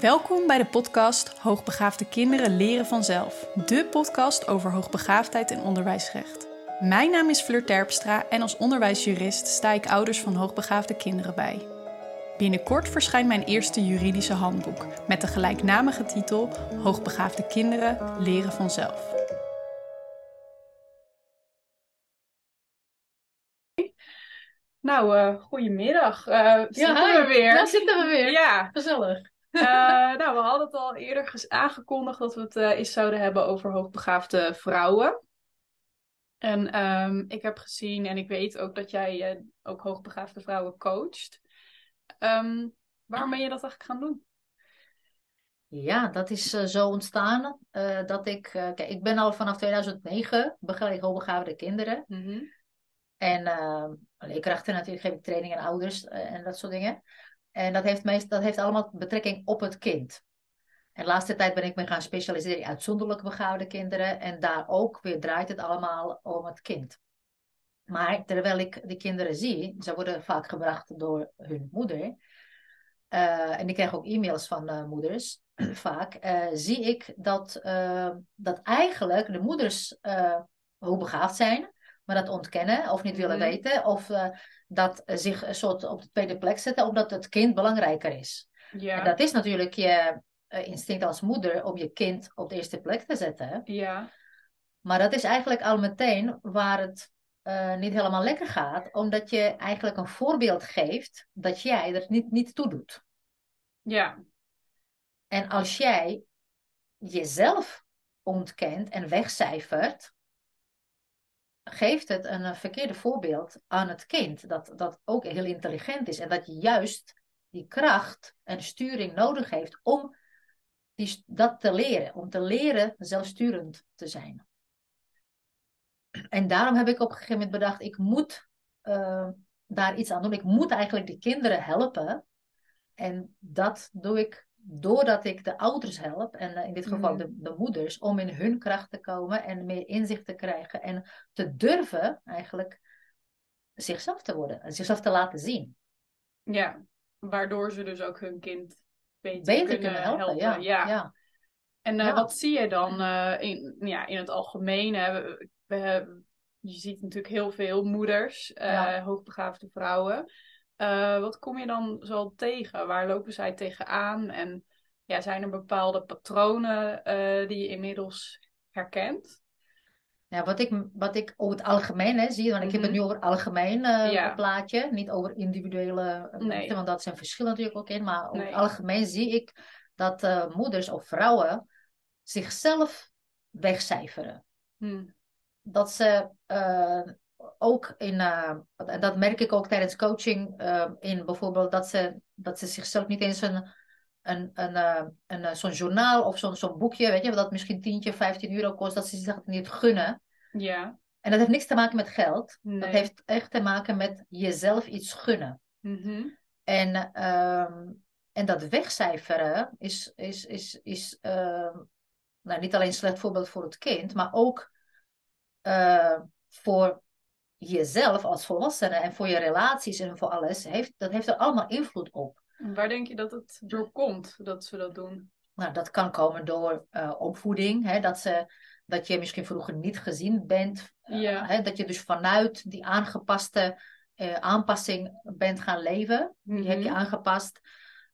Welkom bij de podcast Hoogbegaafde kinderen leren vanzelf. De podcast over hoogbegaafdheid en onderwijsrecht. Mijn naam is Fleur Terpstra en als onderwijsjurist sta ik ouders van hoogbegaafde kinderen bij. Binnenkort verschijnt mijn eerste juridische handboek met de gelijknamige titel Hoogbegaafde kinderen leren vanzelf. Nou, uh, goedemiddag. Uh, zitten we weer. Daar zitten we weer. Ja. Gezellig. Uh, nou, we hadden het al eerder aangekondigd dat we het uh, eens zouden hebben over hoogbegaafde vrouwen. En um, ik heb gezien en ik weet ook dat jij uh, ook hoogbegaafde vrouwen coacht. Um, waarom ben je dat eigenlijk gaan doen? Ja, dat is zo ontstaan dat ik... kijk, ik ben al vanaf 2009 begeleid hoogbegaafde kinderen. Mm -hmm. En leerkrachten natuurlijk geef ik training aan ouders en dat soort dingen. En dat heeft, meest, dat heeft allemaal betrekking op het kind. En de laatste tijd ben ik me gaan specialiseren in uitzonderlijk begaafde kinderen. En daar ook weer draait het allemaal om het kind. Maar terwijl ik die kinderen zie, ze worden vaak gebracht door hun moeder. Uh, en ik krijg ook e-mails van uh, moeders, vaak. Uh, zie ik dat, dat eigenlijk de moeders hoe begaafd zijn, maar dat ontkennen of niet willen Mhm. weten. Of dat zich een soort op de tweede plek zetten, omdat het kind belangrijker is. Ja. En dat is natuurlijk je uh, instinct als moeder om je kind op de eerste plek te zetten. Ja. Maar dat is eigenlijk al meteen waar het uh, niet helemaal lekker gaat, omdat je eigenlijk een voorbeeld geeft dat jij er niet, niet toe doet. Ja. En als jij jezelf ontkent en wegcijfert, geeft het een verkeerde voorbeeld aan het kind. Dat, dat ook heel intelligent is en dat je juist die kracht en sturing nodig heeft om die, dat te leren. Om te leren zelfsturend te zijn. En daarom heb ik op een gegeven moment bedacht, ik moet uh, daar iets aan doen. Ik moet eigenlijk de kinderen helpen. En dat doe ik doordat ik de ouders help, en uh, in dit geval Mhm. de, de moeders, om in hun kracht te komen en meer inzicht te krijgen en te durven eigenlijk zichzelf te worden en zichzelf te laten zien. Ja. Waardoor ze dus ook hun kind beter, Beter kunnen, kunnen helpen, helpen. ja. ja. ja. En uh, Ja. wat zie je dan uh, in, ja, in het algemeen? Hè? We, we, je ziet natuurlijk heel veel moeders, uh, hoogbegaafde vrouwen. Uh, wat kom je dan zo tegen? Waar lopen zij tegenaan? En ja, zijn er bepaalde patronen uh, die je inmiddels herkent? Ja, wat ik, wat ik over het algemeen hè, zie, want ik heb het nu over algemeen uh, Ja. plaatje, niet over individuele Nee. want dat zijn verschillen natuurlijk ook in, maar over Nee. het algemeen zie ik dat uh, moeders of vrouwen zichzelf wegcijferen. Hm. Dat ze uh, ook in, uh, en dat merk ik ook tijdens coaching uh, in bijvoorbeeld, dat ze, dat ze zichzelf niet eens een, een, een, uh, een, zo'n journaal of zo'n zo'n boekje, weet je, dat misschien 10, 15 euro kost, dat ze zich dat niet gunnen. Ja. En dat heeft niks te maken met geld. Nee. Dat heeft echt te maken met jezelf iets gunnen. Mhm. En, um, en dat wegcijferen is, is, is, is uh, nou, niet alleen een slecht voorbeeld voor het kind, maar ook uh, voor jezelf als volwassene en voor je relaties en voor alles. Heeft, dat heeft er allemaal invloed op. Waar denk je dat het door komt dat ze dat doen? Nou, dat kan komen door uh, opvoeding. Hè, dat, ze, dat je misschien vroeger niet gezien bent. Uh, Ja. hè, dat je dus vanuit die aangepaste uh, aanpassing bent gaan leven. Mhm. Die heb je aangepast.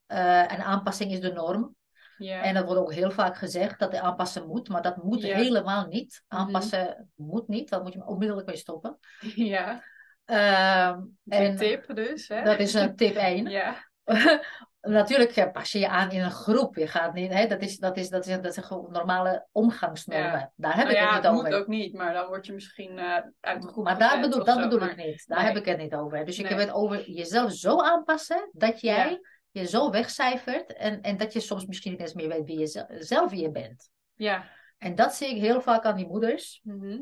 Uh, en aanpassing is de norm. Ja. En dat wordt ook heel vaak gezegd dat de aanpassen moet. Maar dat moet Ja. helemaal niet. Mhm. Aanpassen moet niet. Dat moet je onmiddellijk mee stoppen. ja. Ehm, Dat is een en tip dus, hè? dat is een tip 1. Ja. Natuurlijk pas je je aan in een groep. Je gaat niet, hè, dat, is, dat, is, dat, is, dat zijn gewoon normale omgangsnormen. Ja. Daar heb Nou ik ja, het niet over. moet ook niet, maar dan word je misschien uh, uit de groep maar daar bedoel, dat zo, bedoel maar- ik niet. Daar Nee. heb ik het niet over. Dus ik Nee. heb het over jezelf zo aanpassen dat jij Ja. Je zo wegcijfert. En, en dat je soms misschien niet eens meer weet wie je ze- zelf wie je bent. Ja. En dat zie ik heel vaak aan die moeders. Mhm.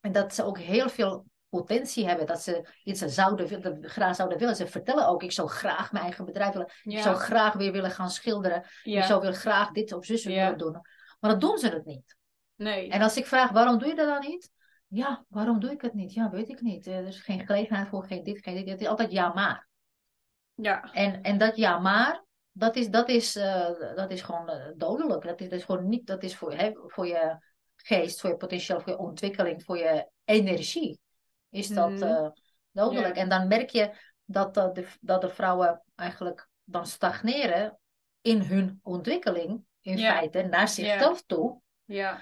En dat ze ook heel veel potentie hebben. Dat ze iets zouden, willen- graag zouden willen. Ze vertellen ook, ik zou graag mijn eigen bedrijf willen. Ik zou Ja. graag weer willen gaan schilderen. Ik Ja. zou weer graag dit of zus Ja. willen doen. Maar dan doen ze het niet. Nee. En als ik vraag, waarom doe je dat dan niet? Ja, waarom doe ik het niet? Ja, weet ik niet. Eh, Er is geen gelegenheid voor, geen dit, geen dit. Het is altijd ja, maar. Ja. En, en dat ja, maar, dat is, dat is, eh, dat is gewoon eh, dodelijk. Dat is, dat is gewoon niet, dat is voor, hè, voor je geest, voor je potentieel, voor je ontwikkeling, voor je energie. Is dat eh, dodelijk. Ja. En dan merk je dat, de, dat de vrouwen eigenlijk dan stagneren in hun ontwikkeling, in Ja. feite, naar zichzelf toe Ja.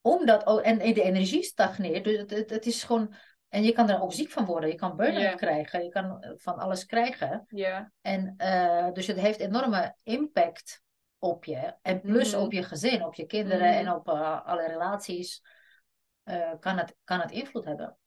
omdat, oh, en, en de energie stagneert. Dus het, het, het is gewoon. En je kan er ook ziek van worden. Je kan burn-out krijgen. Je kan eh, van alles krijgen. Ja. En eh, dus het heeft enorme impact op je. En plus Mhm. op je gezin, op je kinderen Mhm. en op eh, alle relaties. kan, het, kan het invloed hebben.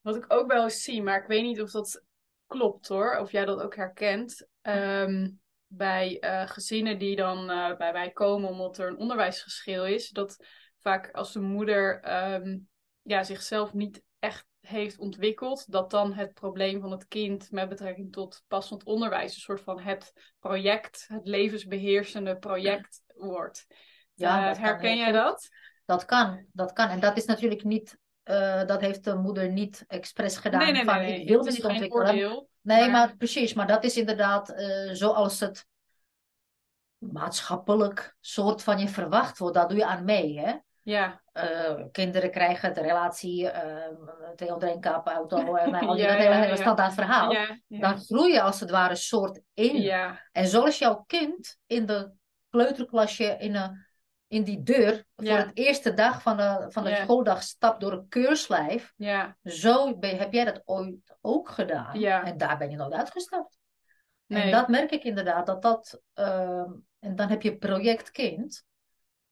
Wat ik ook wel eens zie, maar ik weet niet of dat klopt hoor, of jij dat ook herkent. Ehm, bij gezinnen die dan bij mij komen omdat er een onderwijsgeschil is, dat vaak als de moeder ehm, ja, zichzelf niet echt heeft ontwikkeld, dat dan het probleem van het kind met betrekking tot passend onderwijs een soort van het project, het levensbeheersende project wordt. Ja, Eh, herken jij dat? Dat kan, dat kan. En dat is natuurlijk niet. eh, dat heeft de moeder niet expres gedaan. Nee, nee, van, nee, nee. Ik wil Het niet ontwikkelen. oordeel. Nee, maar- maar... precies. Maar dat is inderdaad eh, zoals het maatschappelijk soort van je verwacht wordt. Daar doe je aan mee. Hè? Ja, Eh, kinderen krijgen de relatie, eh twee onder één kap, auto en al die, Ja, dat hele, ja, hele ja. standaard verhaal. Dan groei je als het ware soort in. En zoals jouw kind in de kleuterklasje in, een, in die deur voor het eerste dag van de, van de schooldag stapt door een keurslijf. ja. Zo ben, heb jij dat ooit ook gedaan. En daar ben je nooit uitgestapt. Nee. En dat merk ik inderdaad, dat dat... ehm, en dan heb je project kind.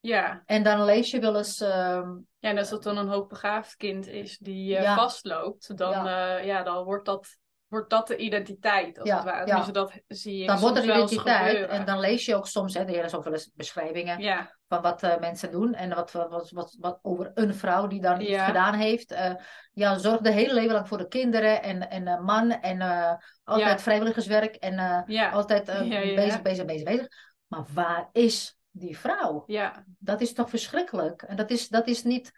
Ja. En dan lees je wel eens... ehm, ja, en als dat dan een hoogbegaafd kind is die eh, Ja. vastloopt, dan, ja. ja, dan wordt, dat, wordt dat de identiteit, als Ja, het ware. ja. Tenminste, dat zie je dan wordt er identiteit. En dan lees je ook soms, hè, er is ook wel eens beschrijvingen van wat eh, mensen doen. En wat, wat, wat, wat over een vrouw die dan iets gedaan heeft. Eh, ja, zorg de hele leven lang voor de kinderen en, en eh, man. En eh, altijd vrijwilligerswerk. En eh, altijd eh, bezig, bezig, bezig, bezig. Maar waar is die vrouw? ja, Dat is toch verschrikkelijk? En dat is, dat is niet,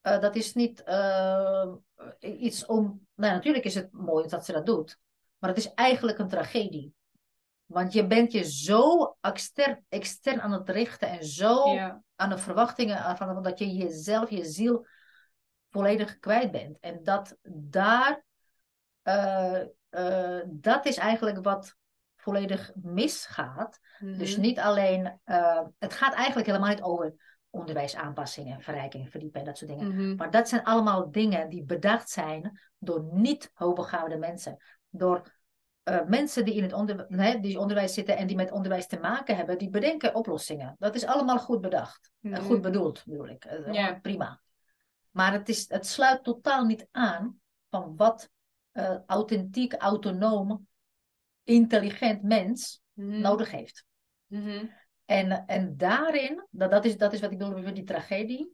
eh, dat is niet eh, iets om. Nou, natuurlijk is het mooi dat ze dat doet, maar het is eigenlijk een tragedie. Want je bent je zo extern, extern aan het richten en zo ja, aan de verwachtingen van dat je jezelf, je ziel volledig kwijt bent. En dat daar, eh, dat is eigenlijk wat volledig misgaat. Dus Mhm. niet alleen, eh, het gaat eigenlijk helemaal niet over onderwijsaanpassingen, verrijking, verdiepen en dat soort dingen. Mhm. Maar dat zijn allemaal dingen die bedacht zijn door niet hoogbegaafde mensen. Door eh, mensen die in het onder, hè, die onderwijs zitten en die met onderwijs te maken hebben, die bedenken oplossingen. Dat is allemaal goed bedacht. Eh, Mhm. goed bedoeld, bedoel ik. Eh. Prima. Maar het, is, het sluit totaal niet aan van wat authentiek, autonoom, intelligent mens Mhm. nodig heeft. Mhm. En, en daarin, dat, dat, is, dat is wat ik bedoel met die tragedie,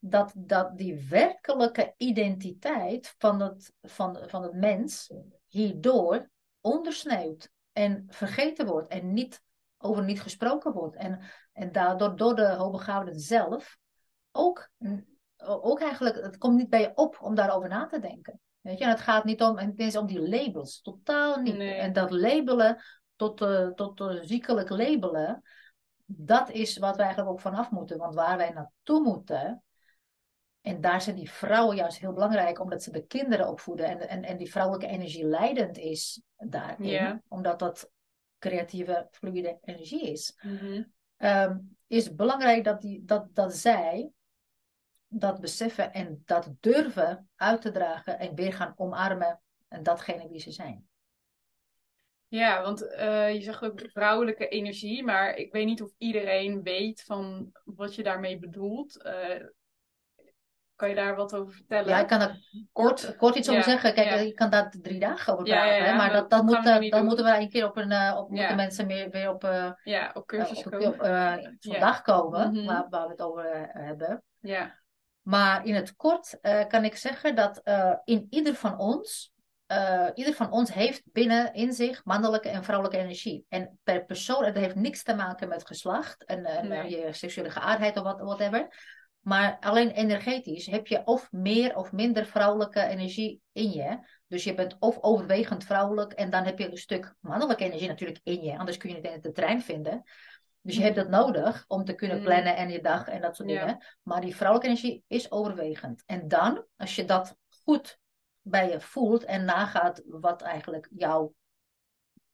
dat, dat die werkelijke identiteit van het, van, van het mens hierdoor ondersneeuwt en vergeten wordt en niet, over niet gesproken wordt. En, en daardoor door de hoogbegaafden zelf ook, ook eigenlijk, het komt niet bij je op om daarover na te denken. Weet je, en het gaat niet om, en het is om die labels, totaal niet. Nee. En dat labelen, tot, eh, tot eh, ziekelijk labelen, dat is wat we eigenlijk ook vanaf moeten. Want waar wij naartoe moeten, en daar zijn die vrouwen juist heel belangrijk, omdat ze de kinderen opvoeden en, en, en die vrouwelijke energie leidend is daarin, omdat dat creatieve, fluide energie is, Mhm. ehm, is belangrijk dat, die, dat, dat zij dat beseffen en dat durven uit te dragen en weer gaan omarmen en datgene wie ze zijn. Ja, want eh, je zegt ook vrouwelijke energie, maar ik weet niet of iedereen weet van wat je daarmee bedoelt. Eh, kan je daar wat over vertellen? Ja, ik kan er kort, kort iets over zeggen. Kijk, ja. je kan daar drie dagen over praten. ja, hè, ja, maar dat dat, moet, we eh, dan doen. moeten we een keer op een, eh, op, moeten mensen meer, weer op, eh, Ja, op cursus op, komen. op, eh, dag komen Mhm. waar, waar we het over eh, hebben. Ja, Maar in het kort eh, kan ik zeggen dat eh, in ieder van ons, eh, ieder van ons heeft binnen in zich mannelijke en vrouwelijke energie. En per persoon, en dat heeft niks te maken met geslacht en, en Nee. eh, je seksuele geaardheid of wat, whatever. Maar alleen energetisch heb je of meer of minder vrouwelijke energie in je. Dus je bent of overwegend vrouwelijk en dan heb je een stuk mannelijke energie natuurlijk in je. Anders kun je niet in de trein vinden. Dus je hebt dat nodig om te kunnen Mm. plannen en je dag en dat soort Ja. dingen. Maar die vrouwelijke energie is overwegend. En dan, als je dat goed bij je voelt en nagaat wat eigenlijk jouw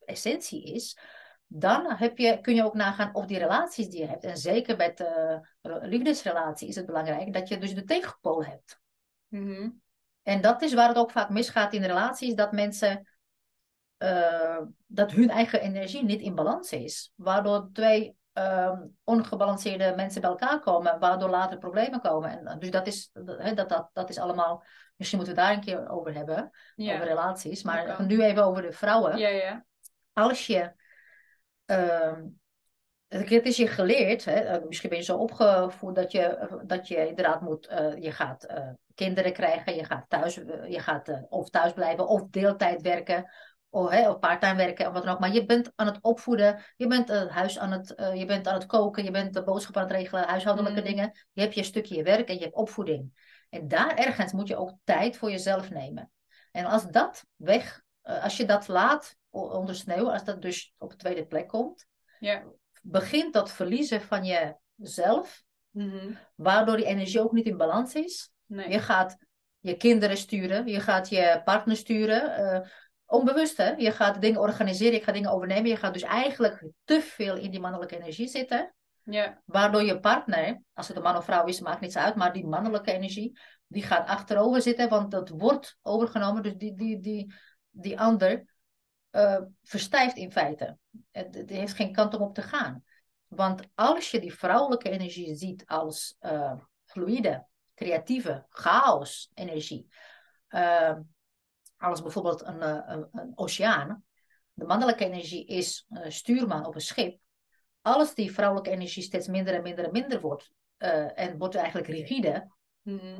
essentie is, dan heb je, kun je ook nagaan of die relaties die je hebt. En zeker met de liefdesrelatie is het belangrijk dat je dus de tegenpool hebt. Mhm. En dat is waar het ook vaak misgaat in relaties, dat mensen, eh, dat hun eigen energie niet in balans is. Waardoor twee ehm, ongebalanceerde mensen bij elkaar komen, waardoor later problemen komen. En, eh, dus dat is, dat, dat, dat, dat is allemaal, misschien moeten we daar een keer over hebben, Ja. over relaties. Maar nu even over de vrouwen. ja, ja. Als je, ehm, het is je geleerd, hè, eh, misschien ben je zo opgevoed dat je, dat je inderdaad moet, eh, je gaat kinderen krijgen, je gaat thuis, je gaat of thuis blijven of deeltijd werken. Of, hè, of parttime werken of wat dan ook. Maar je bent aan het opvoeden. Je bent het huis aan het, eh, je bent aan het koken. Je bent de boodschap aan het regelen. Huishoudelijke Mm. dingen. Je hebt je stukje werk en je hebt opvoeding. En daar ergens moet je ook tijd voor jezelf nemen. En als dat weg, eh, als je dat laat o- onder sneeuw, als dat dus op de tweede plek komt, Ja. begint dat verliezen van jezelf, Mhm. waardoor die energie ook niet in balans is. Nee. Je gaat je kinderen sturen, je gaat je partner sturen, eh, onbewust hè. Je gaat dingen organiseren, je gaat dingen overnemen, je gaat dus eigenlijk te veel in die mannelijke energie zitten. Ja. Waardoor je partner, als het een man of vrouw is, maakt niets uit, maar die mannelijke energie, die gaat achterover zitten, want dat wordt overgenomen. Dus die, die, die, die ander eh, verstijft in feite. Het, het heeft geen kant om op te gaan. Want als je die vrouwelijke energie ziet als eh, fluïde, creatieve, chaos energie, eh, als bijvoorbeeld een, eh, een, een oceaan, de mannelijke energie is stuurman op een schip, als die vrouwelijke energie steeds minder en minder en minder wordt, eh, en wordt eigenlijk rigide,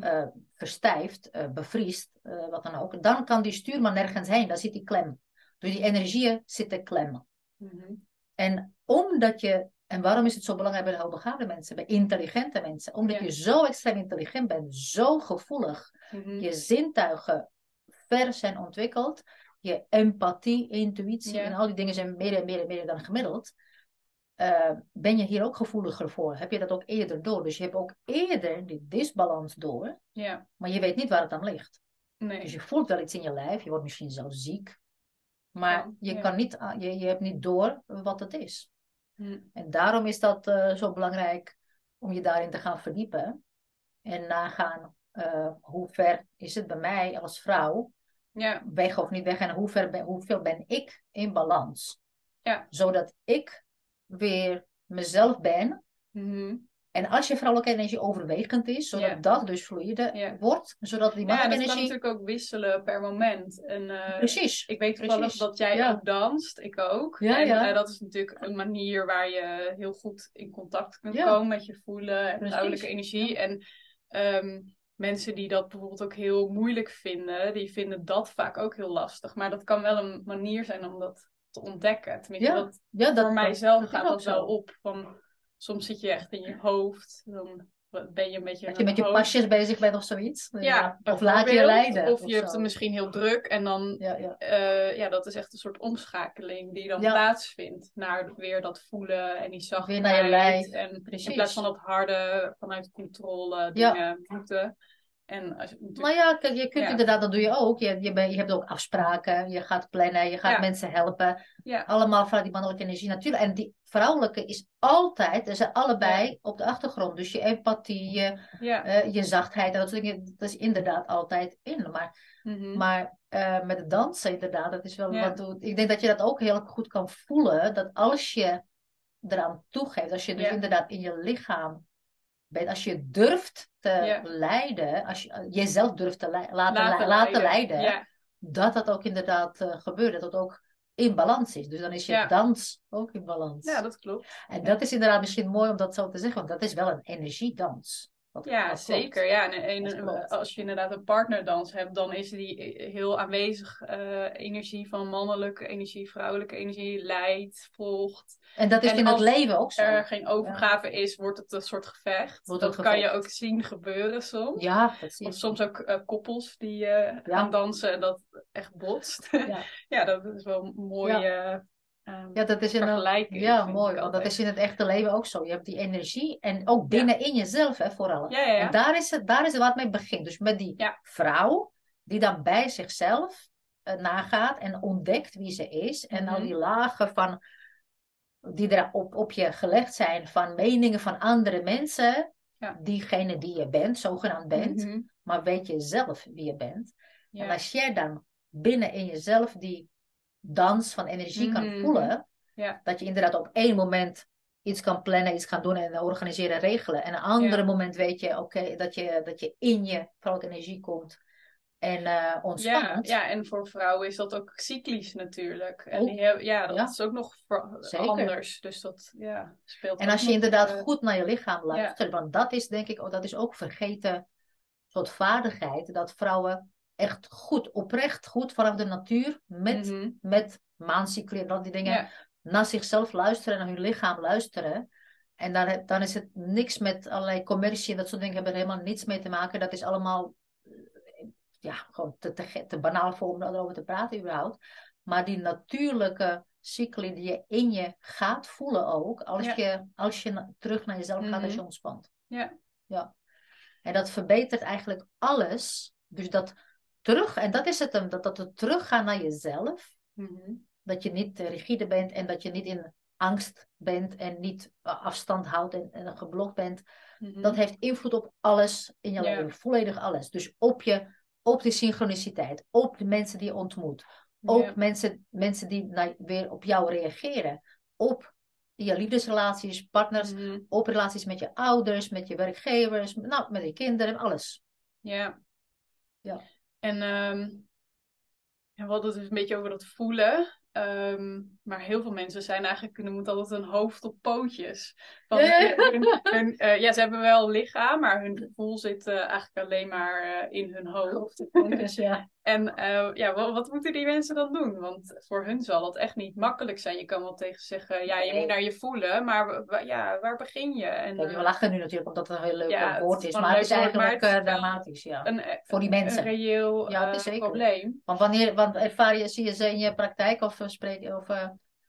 eh, verstijft, eh, bevriest, wat dan ook, dan kan die stuurman nergens heen, dan zit die klem. Dus die energieën zitten klem. Mhm. En omdat je, en waarom is het zo belangrijk bij de hoogbegaafde mensen, bij intelligente mensen? Omdat Ja. je zo extreem intelligent bent, zo gevoelig, Mhm. je zintuigen zijn ontwikkeld, je empathie, intuïtie Ja. en al die dingen zijn meer en meer en meer dan gemiddeld. eh, ben je hier ook gevoeliger voor? Heb je dat ook eerder door? Dus je hebt ook eerder die disbalans door, Ja. maar je weet niet waar het aan ligt. Nee. Dus je voelt wel iets in je lijf, je wordt misschien zelfs ziek, maar Ja, je, ja. kan niet, ah, je, je hebt niet door wat het is. Mhm. En daarom is dat eh, zo belangrijk om je daarin te gaan verdiepen en nagaan eh, hoe ver is het bij mij als vrouw, Ja. weg of niet weg, en hoe ver ben, hoeveel ben ik in balans. Ja. Zodat ik weer mezelf ben. Mhm. En als je vrouwelijke energie overwegend is, zodat Ja. dat dus fluïde Ja. wordt, zodat die Ja, en mannelijke dat kan energie... natuurlijk ook wisselen per moment. En, eh, Precies. Ik weet toevallig dat jij Ja. ook danst, ik ook. Ja, en ja. eh, dat is natuurlijk een manier waar je heel goed in contact kunt Ja. komen met je voelen en vrouwelijke energie. En ehm, mensen die dat bijvoorbeeld ook heel moeilijk vinden, die vinden dat vaak ook heel lastig. Maar dat kan wel een manier zijn om dat te ontdekken. Tenminste, Ja, dat, Ja, dat, voor mijzelf gaat ook dat wel op. Van, soms zit je echt in je hoofd, dan ben je een beetje... Dat in je met je pasjes bezig bent of zoiets. Ja, of laat je leiden. Of je hebt het misschien heel druk en dan Ja, ja. eh, ja, dat is echt een soort omschakeling die dan Ja. plaatsvindt naar weer dat voelen en die zachtheid. Weer naar je lijf, En precies. in plaats van dat harde, vanuit controle Ja. dingen moeten. En als natuurlijk... Nou ja, kijk, je kunt Ja. inderdaad, dat doe je ook. Je, je, ben- je hebt ook afspraken, je gaat plannen, je gaat Ja. mensen helpen. Ja. Allemaal vanuit die mannelijke energie natuurlijk. En die vrouwelijke is altijd, ze zijn allebei op de achtergrond. Dus je empathie, je, eh, je zachtheid dat soort dingen, dat is inderdaad altijd in. Maar, mhm. maar eh, met het dansen inderdaad, dat is wel wat. Ik denk dat je dat ook heel goed kan voelen, dat als je eraan toegeeft, als je dus inderdaad in je lichaam bent, als je durft te Ja. leiden, als je eh, jezelf durft te laten, laten, lei- laten leiden, Ja. dat dat ook inderdaad eh, gebeurt, dat dat ook in balans is. Dus dan is je Ja. dans ook in balans. ja, dat klopt. En dat is inderdaad misschien mooi om dat zo te zeggen, want dat is wel een energiedans. Wat, Ja, wat zeker. Ja, en, als je inderdaad een partnerdans hebt, dan is die heel aanwezig. eh, energie van mannelijke energie, vrouwelijke energie, leidt, volgt. En dat is En in het als leven ook zo. Er geen overgave is, wordt het een soort gevecht. Dat kan je ook zien gebeuren soms. Ja, zie Of soms ook eh, koppels die eh, gaan dansen en dat echt botst. Ja. ja, dat is wel een mooie eh, Ja, dat is in een, ja, mooi. Want dat is in het echte leven ook zo. Je hebt die energie en ook binnenin jezelf, hè, vooral. Ja, ja, ja. En daar is, het, daar is het wat mee begint. Dus met die vrouw die dan bij zichzelf eh, nagaat en ontdekt wie ze is. En al Mhm. die lagen van, die er op, op je gelegd zijn van meningen van andere mensen. Diegene die je bent, zogenaamd bent. Mhm. Maar weet je zelf wie je bent. En als jij dan binnen in jezelf die dans van energie kan Mhm. voelen, Ja. dat je inderdaad op één moment iets kan plannen, iets kan doen en organiseren, regelen. En een andere Ja. moment weet je, oké, dat, je, dat je in je vrouwelijke energie komt en eh Ja, ontspant. ja, en voor vrouwen is dat ook cyclisch natuurlijk. En hebben, ja, dat Ja. is ook nog anders. Dus dat ja, speelt En als je inderdaad eh, goed naar je lichaam luistert, want dat is denk ik, oh, dat is ook vergeten soort vaardigheid, dat vrouwen echt goed, oprecht goed vanaf de natuur met, mhm. met maancycli en al die dingen, Ja. naar zichzelf luisteren, naar hun lichaam luisteren. En dan, dan is het niks met allerlei commercie en dat soort dingen hebben er helemaal niets mee te maken. Dat is allemaal eh, ja, gewoon te, te, te banaal voor om erover te praten überhaupt. Maar die natuurlijke cycli die je in je gaat voelen ook, als, Ja. je, als je na- terug naar jezelf gaat, als je Mhm. ontspant. Ja. ja. En dat verbetert eigenlijk alles. Dus dat terug, en dat is het hem, dat, dat het teruggaan naar jezelf Mhm. dat je niet eh, rigide bent en dat je niet in angst bent en niet eh, afstand houdt en, en geblokt bent. Mhm. Dat heeft invloed op alles in je leven, volledig alles. Dus op je, op die synchroniciteit, op de mensen die je ontmoet, Ja. mensen, mensen die naar, weer op jou reageren, op je liefdesrelaties, partners, Mhm. op relaties met je ouders, met je werkgevers, nou, met je kinderen, alles. Ja. Ja. En ehm we hadden het dus een beetje over dat voelen. Ehm, maar heel veel mensen zijn eigenlijk, er moet altijd een hoofd op pootjes. Van, Ja. hun, hun, eh, ja, ze hebben wel een lichaam, maar hun gevoel zit eh, eigenlijk alleen maar eh, in hun hoofd. Dus ja, En eh, ja, wat, wat moeten die mensen dan doen? Want voor hun zal het echt niet makkelijk zijn. Je kan wel tegen ze zeggen, ja, je Nee. moet naar je voelen, maar ja, waar begin je? En, we eh, lachen nu natuurlijk omdat het een heel leuk Ja, eh, woord is maar een het is eigenlijk het eh, dramatisch, ja. een, eh, Voor die een mensen. reëel Ja, eh, is zeker. probleem. Want wanneer, want ervaar je, zie je ze in je praktijk of spreek of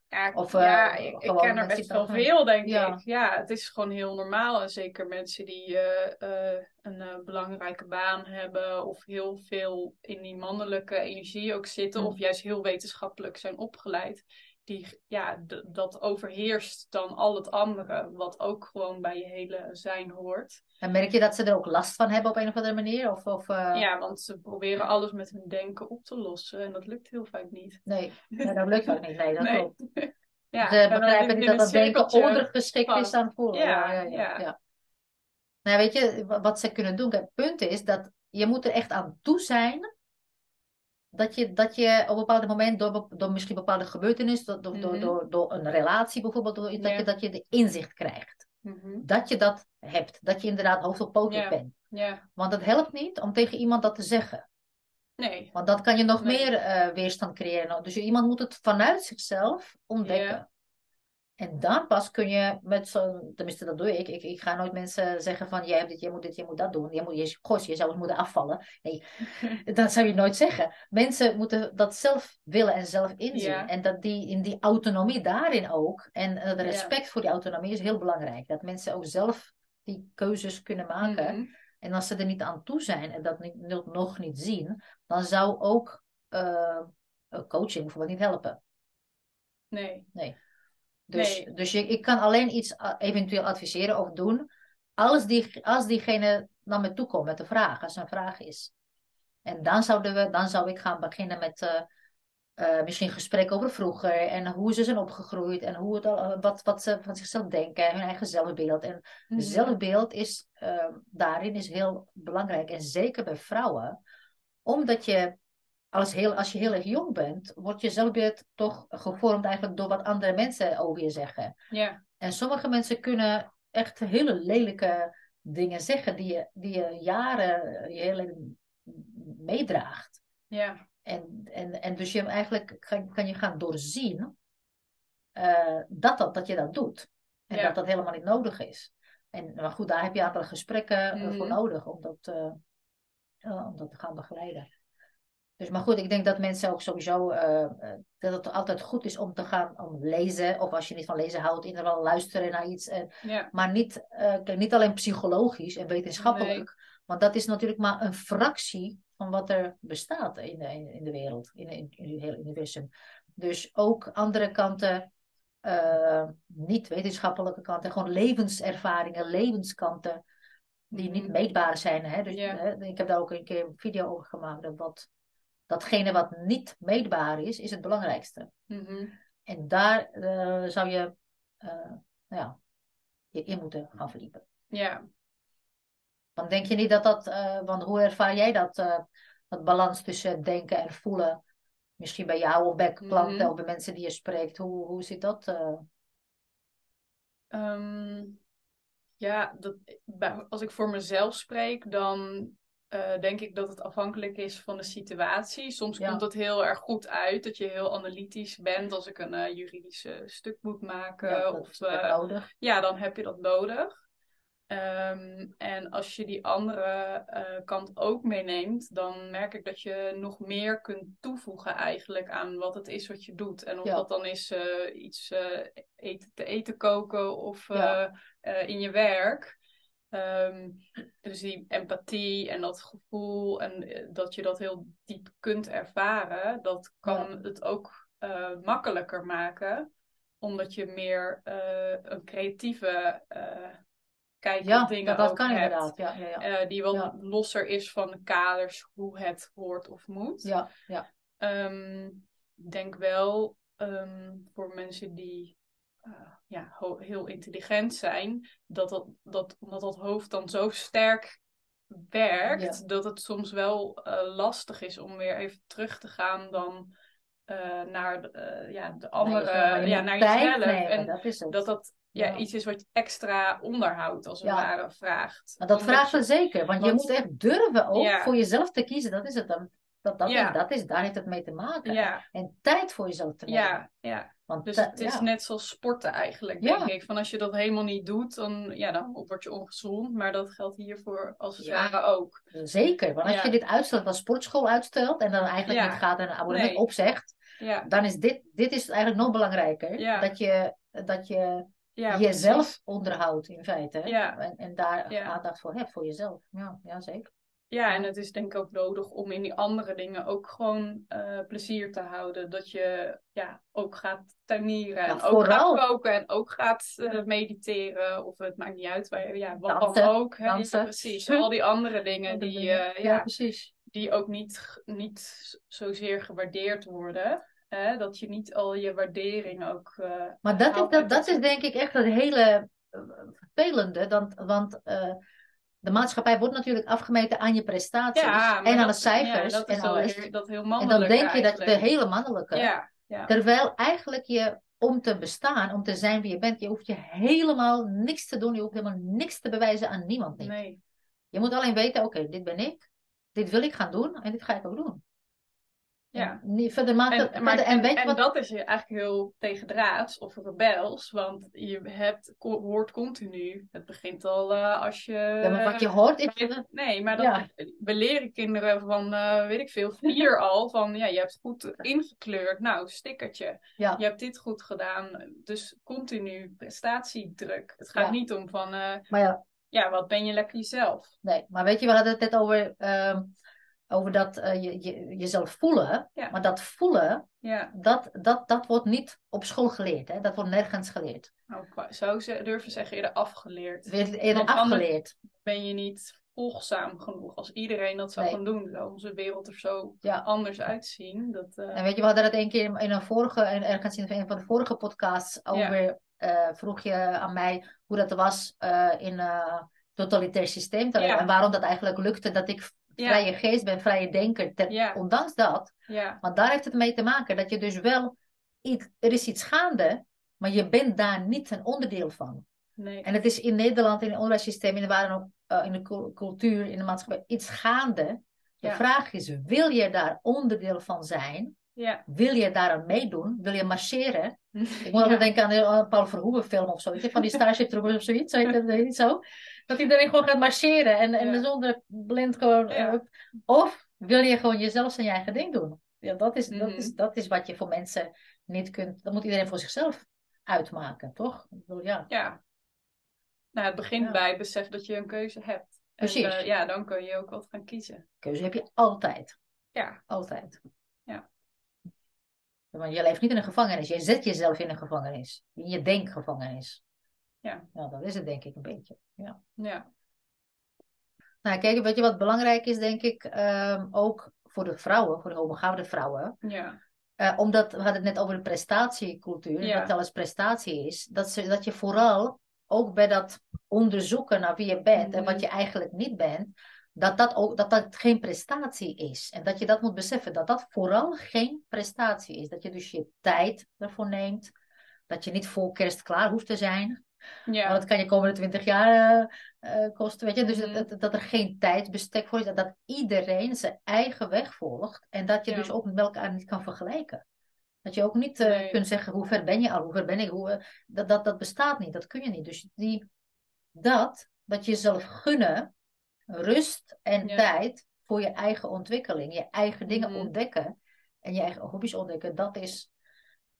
Ja, Of, ja eh, ik, ik ken er best wel veel, denk Ja. ik. Ja, het is gewoon heel normaal. En zeker mensen die eh, eh, een eh, belangrijke baan hebben of heel veel in die mannelijke energie ook zitten, Mm. of juist heel wetenschappelijk zijn opgeleid. Die, ja, dat overheerst dan al het andere, wat ook gewoon bij je hele zijn hoort. en merk je dat ze er ook last van hebben op een of andere manier? Of, of uh... Ja, want ze proberen alles met hun denken op te lossen en dat lukt heel vaak niet. nee, dat lukt ook niet. Nee, dat Nee. klopt. Ja, ze begrijpen niet dat dat denken ondergeschikt is aan voelen. Ja, ja, ja, ja. Nou, weet je, wa- wat ze kunnen doen? Het punt is dat je moet er echt aan toe zijn dat je, dat je op een bepaald moment door, door misschien bepaalde gebeurtenissen, door, door, door, Mhm. door, door een relatie bijvoorbeeld, door, dat, Ja. je, dat je de inzicht krijgt. Mhm. Dat je dat hebt. Dat je inderdaad hoofd op poten Ja. bent. Ja, Want het helpt niet om tegen iemand dat te zeggen. nee. Want dat kan je nog Nee. meer eh, weerstand creëren. Dus iemand moet het vanuit zichzelf ontdekken. En dan pas kun je met zo'n, tenminste dat doe ik. ik. Ik ga nooit mensen zeggen van jij hebt dit, jij moet dit, jij moet dat doen. Je, moet, je, goh, je zou het moeten afvallen. Nee, dat zou je nooit zeggen. Mensen moeten dat zelf willen en zelf inzien. Ja. En dat die, in die autonomie daarin ook. En eh, de Ja. respect voor die autonomie is heel belangrijk. Dat mensen ook zelf die keuzes kunnen maken. Mhm. En als ze er niet aan toe zijn en dat niet, nog- niet zien, dan zou ook eh, coaching bijvoorbeeld niet helpen. Nee. Dus, Nee. dus je, ik kan alleen iets a- eventueel adviseren of doen als, die, als diegene naar me toe komt met een vraag, als er een vraag is. En dan, zouden we, dan zou ik gaan beginnen met eh, eh, misschien gesprek over vroeger en hoe ze zijn opgegroeid en hoe het al, wat, wat ze van zichzelf denken, hun eigen zelfbeeld. En Mhm. Zelfbeeld is eh, daarin is heel belangrijk. En zeker bij vrouwen. Omdat je, als, heel, als je heel erg jong bent, wordt je zelfbeeld toch gevormd eigenlijk door wat andere mensen over je zeggen. Ja. En sommige mensen kunnen echt hele lelijke dingen zeggen die je, die je jaren, je hele meedraagt. Ja. En, en, en dus je eigenlijk kan, kan je gaan doorzien eh, dat, dat, dat je dat doet. En Ja. dat dat helemaal niet nodig is. En, maar goed, daar heb je andere gesprekken eh, voor Mhm. nodig om dat, eh, om dat te gaan begeleiden. Dus maar goed, ik denk dat mensen ook sowieso eh, eh, dat het altijd goed is om te gaan om lezen. Of als je niet van lezen houdt, in ieder geval luisteren naar iets. En, Ja. maar niet, eh, niet alleen psychologisch en wetenschappelijk. Want dat is natuurlijk maar een fractie van wat er bestaat in de, in de wereld, in, in, in het hele universum. Dus ook andere kanten, niet wetenschappelijke kanten, gewoon levenservaringen, levenskanten, die niet Mhm. meetbaar zijn. Hè? Dus, hè, ik heb daar ook een keer een video over gemaakt. Dat wat, datgene wat niet meetbaar is, is het belangrijkste. Mhm. En daar eh, zou je eh, nou ja, je in moeten gaan verdiepen. Ja. Want denk je niet dat dat, eh, want hoe ervaar jij dat, dat balans tussen denken en voelen? Misschien bij jou of bij klanten Mhm. of bij mensen die je spreekt. Hoe, hoe zit dat? eh? Ehm, ja, dat, als ik voor mezelf spreek, dan eh, denk ik dat het afhankelijk is van de situatie. Soms Ja. komt het heel erg goed uit, dat je heel analytisch bent als ik een eh, juridisch stuk moet maken. ja, dat of, nodig. ja, dan heb je dat nodig. Ehm, en als je die andere kant ook meeneemt, dan merk ik dat je nog meer kunt toevoegen eigenlijk aan wat het is wat je doet. En of Ja. dat dan is iets eten, te eten koken of in je werk. Ehm, dus die empathie en dat gevoel en eh, dat je dat heel diep kunt ervaren, dat kan het ook eh, makkelijker maken omdat je meer eh, een creatieve eh kijk Ja, op dingen dat, dat kan hebt. inderdaad. Ja, ja, ja. Die wat losser is van de kaders hoe het hoort of moet. ja, ja. Ik denk wel ehm, voor mensen die ja, ho- heel intelligent zijn, dat, dat, dat omdat dat hoofd dan zo sterk werkt, dat het soms wel eh, lastig is om weer even terug te gaan dan eh, naar de, eh, ja, de andere, je ja, naar jezelf. nemen, En dat dat dat ja, Ja. iets is wat je extra onderhoud als het Ja. ware vraagt. Maar dat Omdat vraagt je- wel zeker, want, je want- moet echt durven ook Ja. voor jezelf te kiezen. Dat is het dan. Dat, dat, Ja. is, dat is, daar heeft het mee te maken. Ja, En tijd voor jezelf te nemen. ja, ja. Want Dus het is net zoals sporten eigenlijk, denk ik. Van als je dat helemaal niet doet, dan, ja, dan word je ongezond. Maar dat geldt hiervoor als het ware ook. Zeker, want als je dit uitstelt, als sportschool uitstelt en dan eigenlijk niet gaat en een abonnement Nee. opzegt, Ja, dan is dit, dit is eigenlijk nog belangrijker. Dat je, dat je ja jezelf precies. onderhoudt in feite. Ja. En, en daar Ja. aandacht voor hebt, voor jezelf. Ja, ja zeker. Ja, en het is denk ik ook nodig om in die andere dingen ook gewoon eh, plezier te houden. Dat je ja, ook gaat tuinieren en ook vooral. gaat koken en ook gaat eh, mediteren. Of het maakt niet uit, waar je- ja, wat Dansen, dan ook. Hè? Ja, precies, al die andere dingen die, eh, ja, precies. die ook niet, niet zozeer gewaardeerd worden. Hè? Dat je niet al je waardering ook. Maar dat is, dat, dat is denk ik echt het hele vervelende. Dan, want eh, de maatschappij wordt natuurlijk afgemeten aan je prestaties Ja, en aan de cijfers ja, dat is en alles. heel- dat heel En dan denk je dat je de hele mannelijke. Ja, ja. Terwijl eigenlijk je om te bestaan, om te zijn wie je bent, je hoeft je helemaal niks te doen. Je hoeft helemaal niks te bewijzen aan niemand. Niet. Nee. Je moet alleen weten, oké, dit ben ik. Dit wil ik gaan doen en dit ga ik ook doen. Ja. En niet, verder maakt het, En, maar, verder, en weet en wat? dat is je eigenlijk heel tegendraads of rebels, want je hebt, hoort continu, het begint al eh, als je... Ja, maar wat je hoort is... Nee, maar dat, Ja. we leren kinderen van, eh, weet ik veel, vier al, van ja, je hebt goed ingekleurd, nou, stickertje. Ja. Je hebt dit goed gedaan, dus continu prestatiedruk. Het gaat Ja. niet om van, eh, Maar ja, ja, wat ben je lekker jezelf? nee. Maar weet je, we hadden het net over, ehm, over dat eh, je, je, jezelf voelen. Ja. Maar dat voelen, Ja, dat, dat, dat wordt niet op school geleerd. Hè? Dat wordt nergens geleerd. nou, ik wou- zou ze durven zeggen, eerder afgeleerd. Eerder Want afgeleerd. ben je niet volgzaam genoeg. Als iedereen dat zou Nee. gaan doen, zou onze wereld er zo Ja. anders uitzien. Dat, eh, En weet je, we hadden het een keer in- een vorige, en ergens in een van de vorige podcasts over, eh, vroeg je aan mij hoe dat was in een totalitair systeem. En waarom dat eigenlijk lukte dat ik. Vrije geest ben, vrije denker. Ondanks dat, want daar heeft het mee te maken dat je dus wel, iets, er is iets gaande, maar je bent daar niet een onderdeel van. Nee. En het is in Nederland, in het onderwijssysteem, in de, uh, in de cul- cultuur, in de maatschappij, iets gaande. De Ja. vraag is, wil je daar onderdeel van zijn? Ja. Wil je daaraan meedoen? Wil je marcheren? Ik moet Ja. altijd denken aan de uh, Paul Verhoeven film of zoiets. Van die Starship Troopers of zoiets. Zo je? Dat iedereen gewoon gaat marcheren. En, en zonder blind gewoon... Uh, of wil je gewoon jezelf zijn eigen ding doen? Ja, dat, is, dat, Mhm. is, dat is wat je voor mensen niet kunt... Dat moet iedereen voor zichzelf uitmaken, toch? Ik bedoel, ja. Ja. Nou, het begint Ja. bij besef dat je een keuze hebt. Precies. En eh, ja, dan kun je ook wat gaan kiezen. Keuze heb je altijd. Ja. Altijd. Ja. Want je leeft niet in een gevangenis. Je zet jezelf in een gevangenis. In je denkgevangenis. Ja. Nou, dat is het denk ik een beetje. Ja. Ja. Nou, kijk, weet je wat belangrijk is, denk ik, ehm, ook voor de vrouwen, voor de hoogbegaafde vrouwen. Ja. Eh, omdat we hadden het net over de prestatiecultuur, Ja. dat alles prestatie is. Dat, ze, dat je vooral ook bij dat onderzoeken naar wie je bent en Mhm. wat je eigenlijk niet bent, dat dat, ook, dat dat geen prestatie is. En dat je dat moet beseffen, dat dat vooral geen prestatie is. Dat je dus je tijd ervoor neemt. Dat je niet voor kerst klaar hoeft te zijn. Ja. Want dat kan je komende twintig jaar eh, eh, kosten, weet je. Dus Mhm. dat, dat, dat er geen tijdsbestek voor is. Dat, dat iedereen zijn eigen weg volgt. En dat je Ja. dus ook met elkaar niet kan vergelijken. Dat je ook niet eh, Nee. kunt zeggen, hoe ver ben je al? Hoe ver ben ik? Hoe, dat, dat, dat bestaat niet. Dat kun je niet. Dus die, dat, dat je jezelf gunnen, rust en Ja. tijd voor je eigen ontwikkeling. Je eigen dingen Mhm. ontdekken. En je eigen hobby's ontdekken. Dat is,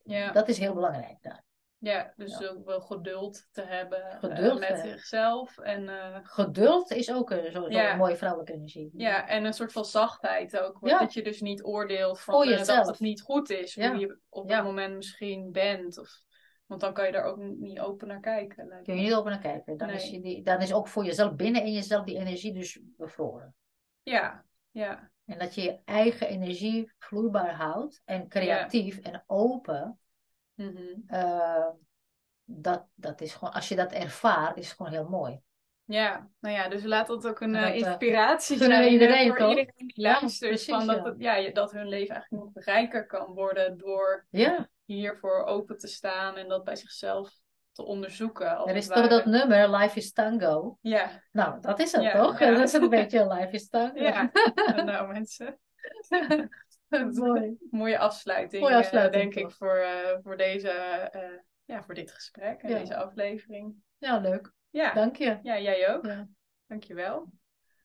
Ja. dat is heel belangrijk daar. Ja, dus ook wel geduld te hebben eh, met zichzelf. En eh, Geduld is ook een- zo, Ja. een mooie vrouwelijke energie. Ja, en een soort van zachtheid ook. Ja. Dat je dus niet oordeelt van, jezelf. dat het niet goed is. Hoe je op dat moment misschien bent. Of, want dan kan je daar ook niet open naar kijken. Kun je niet over naar kijken. Dan, is je die, dan is ook voor jezelf binnen in jezelf die energie dus bevroren. Ja, ja, En dat je je eigen energie vloeibaar houdt en creatief en open. Mhm. eh, dat, dat is gewoon, als je dat ervaart, is het gewoon heel mooi. ja. Nou ja, dus laat dat ook een En eh, dat, eh, inspiratie zijn iedereen, voor toch? iedereen die Ja, luistert. precies, van dat, ja. het- ja, dat hun leven eigenlijk nog rijker kan worden door Ja, hiervoor open te staan en dat bij zichzelf te onderzoeken. Als er is toch dat nummer, Life is Tango. Ja, Nou, dat is het Ja, toch? ja. Dat is een beetje Life is Tango. ja. nou mensen. Mooi. Mooie afsluiting, Mooie eh, afsluiting, denk toch? ik, voor, eh, voor, deze, eh, ja, voor dit gesprek en Ja. deze aflevering. Ja, leuk. Ja. Dank je. ja, jij ook. Ja. Dankjewel.